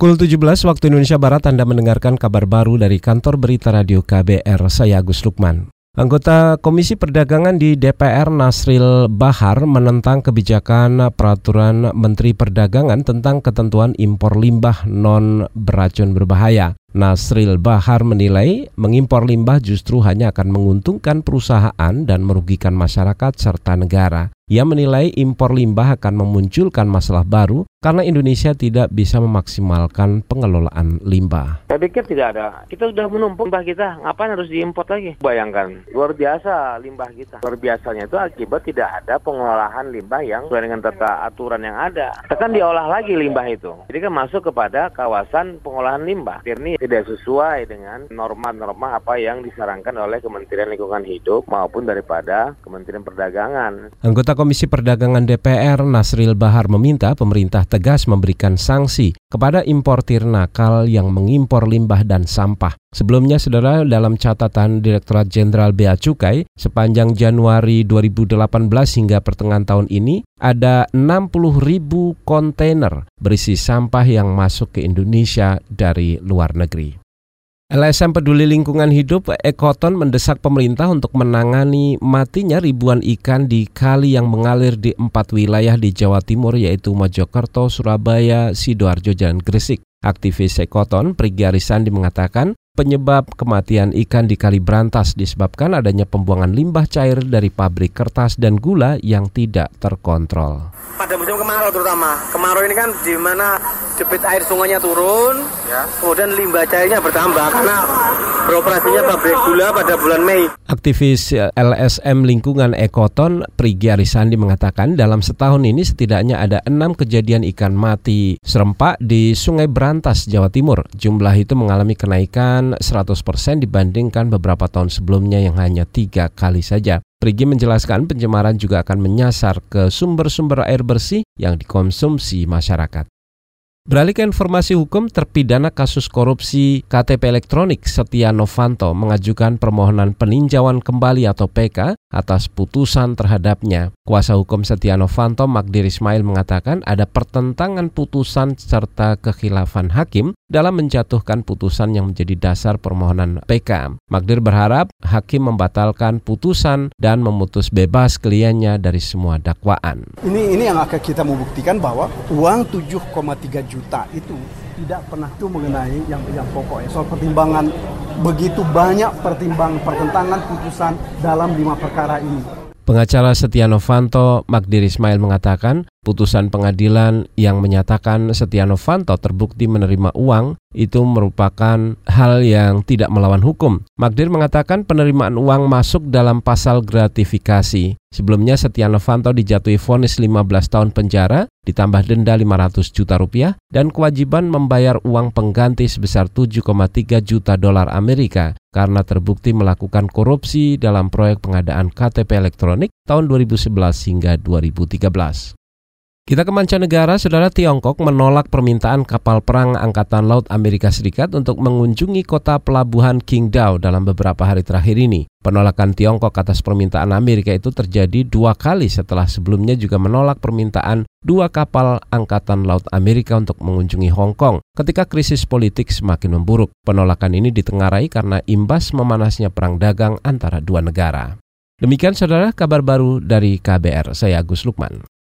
Pukul 17 waktu Indonesia Barat Anda mendengarkan kabar baru dari kantor berita radio KBR, saya Agus Lukman. Anggota Komisi Perdagangan di DPR Nasril Bahar menentang kebijakan peraturan Menteri Perdagangan tentang ketentuan impor limbah non beracun berbahaya. Nasril Bahar menilai mengimpor limbah justru hanya akan menguntungkan perusahaan dan merugikan masyarakat serta negara. Ia menilai impor limbah akan memunculkan masalah baru karena Indonesia tidak bisa memaksimalkan pengelolaan limbah. Saya pikir tidak ada. Kita sudah menumpuk limbah kita, ngapain harus diimpor lagi? Bayangkan, luar biasa limbah kita. Luar biasanya itu akibat tidak ada pengolahan limbah yang sesuai dengan tata aturan yang ada. Tekan diolah lagi limbah itu. Jadi kan masuk kepada kawasan pengolahan limbah. Ini tidak sesuai dengan norma-norma apa yang disarankan oleh Kementerian Lingkungan Hidup maupun daripada Kementerian Perdagangan. Anggota Komisi Perdagangan DPR Nasril Bahar meminta pemerintah tegas memberikan sanksi kepada importir nakal yang mengimpor limbah dan sampah. Sebelumnya, saudara, dalam catatan Direktorat Jenderal Bea Cukai, sepanjang Januari 2018 hingga pertengahan tahun ini, ada 60 ribu kontainer berisi sampah yang masuk ke Indonesia dari luar negeri. LSM Peduli Lingkungan Hidup Ekoton mendesak pemerintah untuk menangani matinya ribuan ikan di kali yang mengalir di empat wilayah di Jawa Timur yaitu Mojokerto, Surabaya, Sidoarjo, dan Gresik. Aktivis Ekoton, Prigi Arisandi mengatakan penyebab kematian ikan di Kali Brantas disebabkan adanya pembuangan limbah cair dari pabrik kertas dan gula yang tidak terkontrol. Pada musim kemarau terutama, kemarau ini kan di mana debit air sungainya turun, ya. kemudian limbah cairnya bertambah karena beroperasinya pabrik gula pada bulan Mei. Aktivis LSM Lingkungan Ekoton Prigi Arisandi mengatakan dalam setahun ini setidaknya ada enam kejadian ikan mati serempak di Sungai Berantas, Jawa Timur. Jumlah itu mengalami kenaikan 100% dibandingkan beberapa tahun sebelumnya yang hanya tiga kali saja. Prigi menjelaskan pencemaran juga akan menyasar ke sumber-sumber air bersih yang dikonsumsi masyarakat. Beralih ke informasi hukum, terpidana kasus korupsi KTP elektronik Setia Novanto mengajukan permohonan peninjauan kembali atau PK atas putusan terhadapnya. Kuasa hukum Setia Novanto Magdir Ismail mengatakan ada pertentangan putusan serta kekhilafan hakim dalam menjatuhkan putusan yang menjadi dasar permohonan PK. Magdir berharap hakim membatalkan putusan dan memutus bebas kliennya dari semua dakwaan. Ini ini yang akan kita membuktikan bahwa uang 7,3 juta itu tidak pernah itu mengenai yang yang pokok ya soal pertimbangan begitu banyak pertimbangan pertentangan putusan dalam lima perkara ini. Pengacara Setia Novanto, Magdir Ismail mengatakan, putusan pengadilan yang menyatakan Setia Novanto terbukti menerima uang itu merupakan hal yang tidak melawan hukum. Magdir mengatakan penerimaan uang masuk dalam pasal gratifikasi. Sebelumnya Setia Novanto dijatuhi vonis 15 tahun penjara, ditambah denda 500 juta rupiah, dan kewajiban membayar uang pengganti sebesar 7,3 juta dolar Amerika karena terbukti melakukan korupsi dalam proyek pengadaan KTP elektronik tahun 2011 hingga 2013. Kita ke mancanegara, saudara Tiongkok menolak permintaan kapal perang Angkatan Laut Amerika Serikat untuk mengunjungi kota pelabuhan Qingdao dalam beberapa hari terakhir ini. Penolakan Tiongkok atas permintaan Amerika itu terjadi dua kali setelah sebelumnya juga menolak permintaan dua kapal Angkatan Laut Amerika untuk mengunjungi Hong Kong ketika krisis politik semakin memburuk. Penolakan ini ditengarai karena imbas memanasnya perang dagang antara dua negara. Demikian saudara kabar baru dari KBR, saya Agus Lukman.